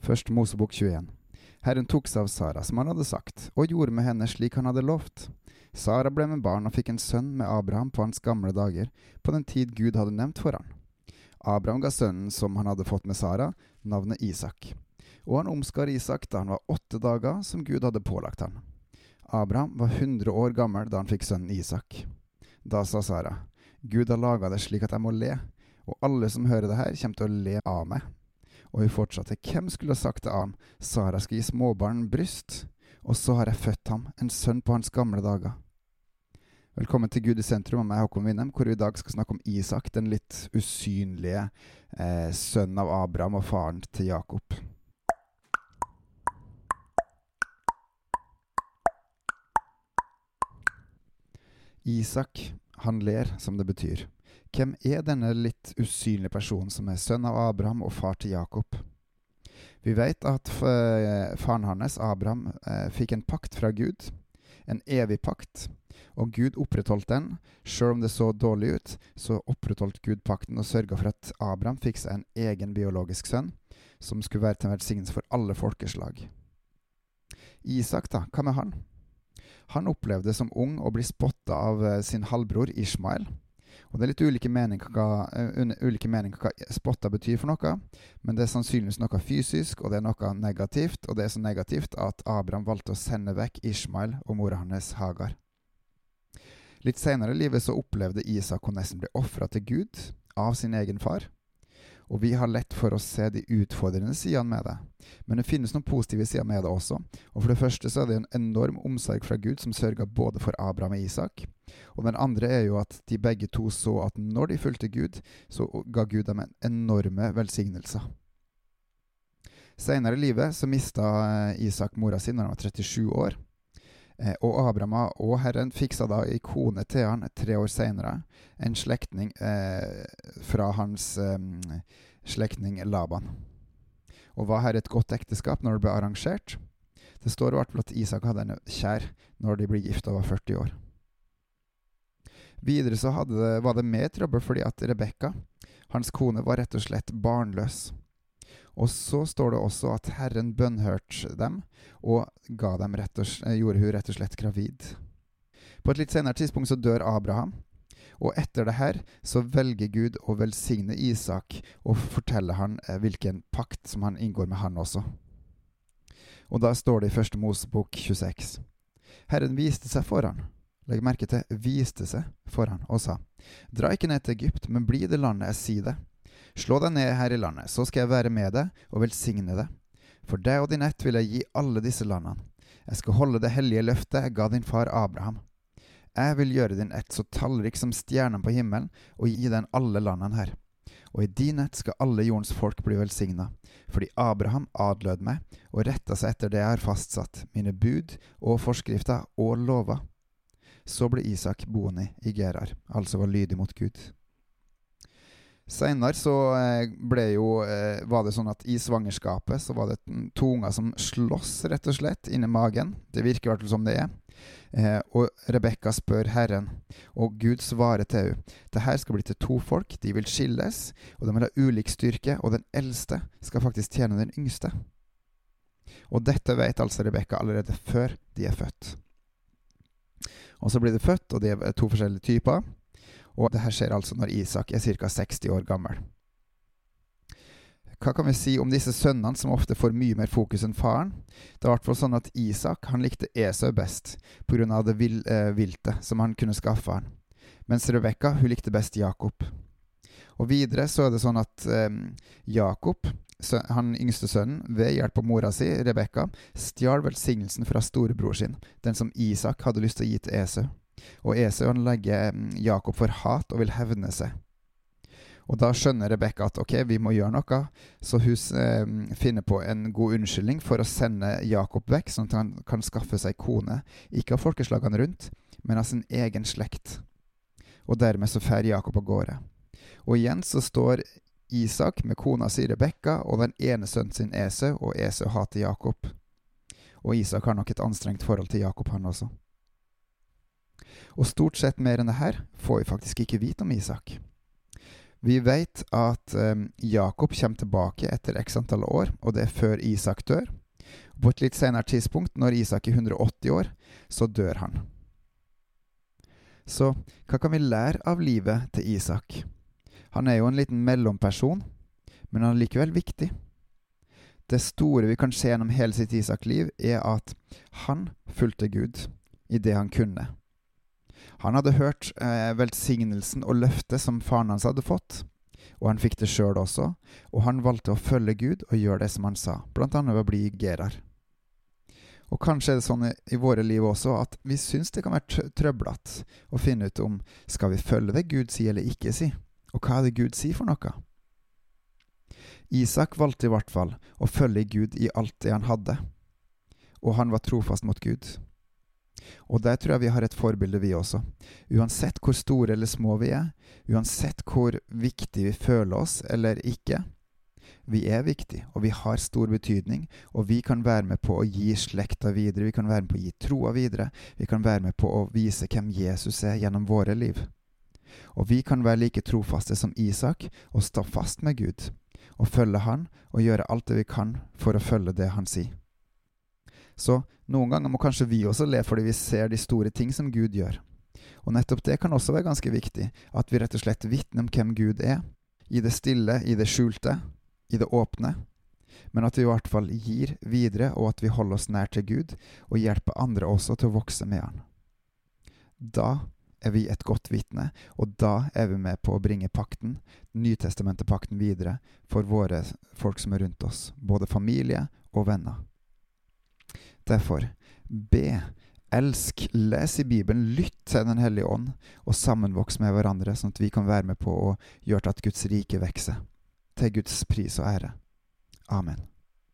Først Mosebok 21. Herren tok seg av Sara som han hadde sagt, og gjorde med henne slik han hadde lovt. Sara ble med barn og fikk en sønn med Abraham på hans gamle dager, på den tid Gud hadde nevnt for han. Abraham ga sønnen som han hadde fått med Sara, navnet Isak. Og han omskar Isak da han var åtte dager, som Gud hadde pålagt han. Abraham var hundre år gammel da han fikk sønnen Isak. Da sa Sara, Gud har laga det slik at jeg må le, og alle som hører det her, kommer til å le av meg. Og hun fortsatte, hvem skulle ha sagt til ham, Sara skal gi småbarn bryst, og så har jeg født ham, en sønn på hans gamle dager. Velkommen til Gud i sentrum, og meg Håkon Winnem, hvor vi i dag skal snakke om Isak, den litt usynlige eh, sønnen av Abraham og faren til Jakob. Isak, han ler, som det betyr. Hvem er denne litt usynlige personen som er sønn av Abraham og far til Jakob? Vi vet at faren hans, Abraham, eh, fikk en pakt fra Gud, en evig pakt, og Gud opprettholdt den. Sjøl om det så dårlig ut, så opprettholdt Gud pakten og sørga for at Abraham fikk seg en egen biologisk sønn, som skulle være til velsignelse for alle folkeslag. Isak, da, hva med han? Han opplevde som ung å bli spotta av eh, sin halvbror Ishmael. Og Det er litt ulike meninger hva, uh, ulike meninger hva spotta betyr for noe, men det er sannsynligvis noe fysisk, og det er noe negativt. Og det er så negativt at Abraham valgte å sende vekk Ishmael og mora hans Hagar. Litt senere i livet så opplevde Isak å nesten bli ofra til Gud av sin egen far. Og vi har lett for å se de utfordrende sidene med det. Men det finnes noen positive sider med det også. Og For det første så er det en enorm omsorg fra Gud som sørga både for Abraham og Isak. Og den andre er jo at de begge to så at når de fulgte Gud, så ga Gud dem en enorme velsignelser. Senere i livet så mista eh, Isak mora si når han var 37 år. Eh, og Abraham og Herren fiksa da ei kone til han tre år seinere, en slektning eh, fra hans eh, slektning Laban. Og var her et godt ekteskap når det ble arrangert? Det står i at Isak hadde en kjær når de ble gift og var 40 år. Videre så det, var det mer trøbbel fordi at Rebekka, hans kone, var rett og slett barnløs. Og så står det også at Herren bønnhørte dem, og, dem og gjorde hun rett og slett gravid. På et litt senere tidspunkt så dør Abraham. Og etter det her så velger Gud å velsigne Isak og fortelle han eh, hvilken pakt som han inngår med han også. Og da står det i første Mosebok 26. Herren viste seg for han. Legg merke til viste seg for han og sa, Dra ikke ned til Egypt, men bli det landet jeg sier det Slå deg ned her i landet, så skal jeg være med deg og velsigne deg. For deg og din ett vil jeg gi alle disse landene. Jeg skal holde det hellige løftet jeg ga din far Abraham. Jeg vil gjøre din ett så tallrik som stjernene på himmelen, og gi den alle landene her. Og i din ett skal alle jordens folk bli velsigna, fordi Abraham adlød meg og retta seg etter det jeg har fastsatt, mine bud og forskrifter og lover. Så ble Isak boende i Gerar, altså var lydig mot Gud. Seinere så eh, ble jo, eh, var det sånn at i svangerskapet så var det to unger som sloss, rett og slett, inni magen. Det virker i hvert fall som det er. Eh, og Rebekka spør Herren, og Gud svarer til henne. Det her skal bli til to folk, de vil skilles, og de vil ha ulik styrke, og den eldste skal faktisk tjene den yngste. Og dette vet altså Rebekka allerede før de er født. Og så blir de født, og de er to forskjellige typer. Og det her skjer altså når Isak er ca. 60 år gammel. Hva kan vi si om disse sønnene, som ofte får mye mer fokus enn faren? Det var i sånn at Isak han likte Esau best, pga. det vil, eh, viltet som han kunne skaffe han. Mens Rebekka hun likte best Jakob. Og videre så er det sånn at eh, Jakob, han yngste sønnen, ved hjelp av mora si, Rebekka, stjal velsignelsen fra storebror sin, den som Isak hadde lyst til å gi til Esau. Og Esau legger mm, Jakob for hat og vil hevne seg. Og Da skjønner Rebekka at ok, vi må gjøre noe, så hun eh, finner på en god unnskyldning for å sende Jakob vekk, sånn at han kan skaffe seg kone, ikke av folkeslagene rundt, men av sin egen slekt. Og dermed så drar Jakob av gårde. Og igjen så står Isak med kona si Rebekka og den ene sønnen sin Esau, og Esau hater Jakob. Og Isak har nok et anstrengt forhold til Jakob, han også. Og stort sett mer enn det her får vi faktisk ikke vite om Isak. Vi vet at um, Jakob kommer tilbake etter x antall år, og det er før Isak dør. På et litt senere tidspunkt, når Isak er 180 år, så dør han. Så hva kan vi lære av livet til Isak? Han er jo en liten mellomperson, men han er likevel viktig. Det store vi kan se gjennom hele sitt Isak-liv, er at han fulgte Gud i det han kunne. Han hadde hørt eh, velsignelsen og løftet som faren hans hadde fått, og han fikk det sjøl også, og han valgte å følge Gud og gjøre det som han sa, blant annet ved å bli Gerar. Og kanskje er det sånn i våre liv også at vi syns det kan være trøblete å finne ut om skal vi følge det Gud sier eller ikke sier, og hva er det Gud sier for noe? Isak valgte i hvert fall å følge Gud i alt det han hadde, og han var trofast mot Gud. Og der tror jeg vi har et forbilde, vi også. Uansett hvor store eller små vi er, uansett hvor viktig vi føler oss eller ikke. Vi er viktige, og vi har stor betydning, og vi kan være med på å gi slekta videre, vi kan være med på å gi troa videre, vi kan være med på å vise hvem Jesus er gjennom våre liv. Og vi kan være like trofaste som Isak og stå fast med Gud, og følge Han og gjøre alt det vi kan for å følge det Han sier. Så noen ganger må kanskje vi også le fordi vi ser de store ting som Gud gjør. Og nettopp det kan også være ganske viktig, at vi rett og slett vitner om hvem Gud er. I det stille, i det skjulte, i det åpne. Men at vi i hvert fall gir videre, og at vi holder oss nær til Gud, og hjelper andre også til å vokse med Han. Da er vi et godt vitne, og da er vi med på å bringe pakten, Nytestementet-pakten, videre for våre folk som er rundt oss, både familie og venner. Derfor, be, elsk, les i Bibelen, lytt til Den hellige ånd, og sammenvoks med hverandre, sånn at vi kan være med på å gjøre til at Guds rike vokser. Til Guds pris og ære. Amen.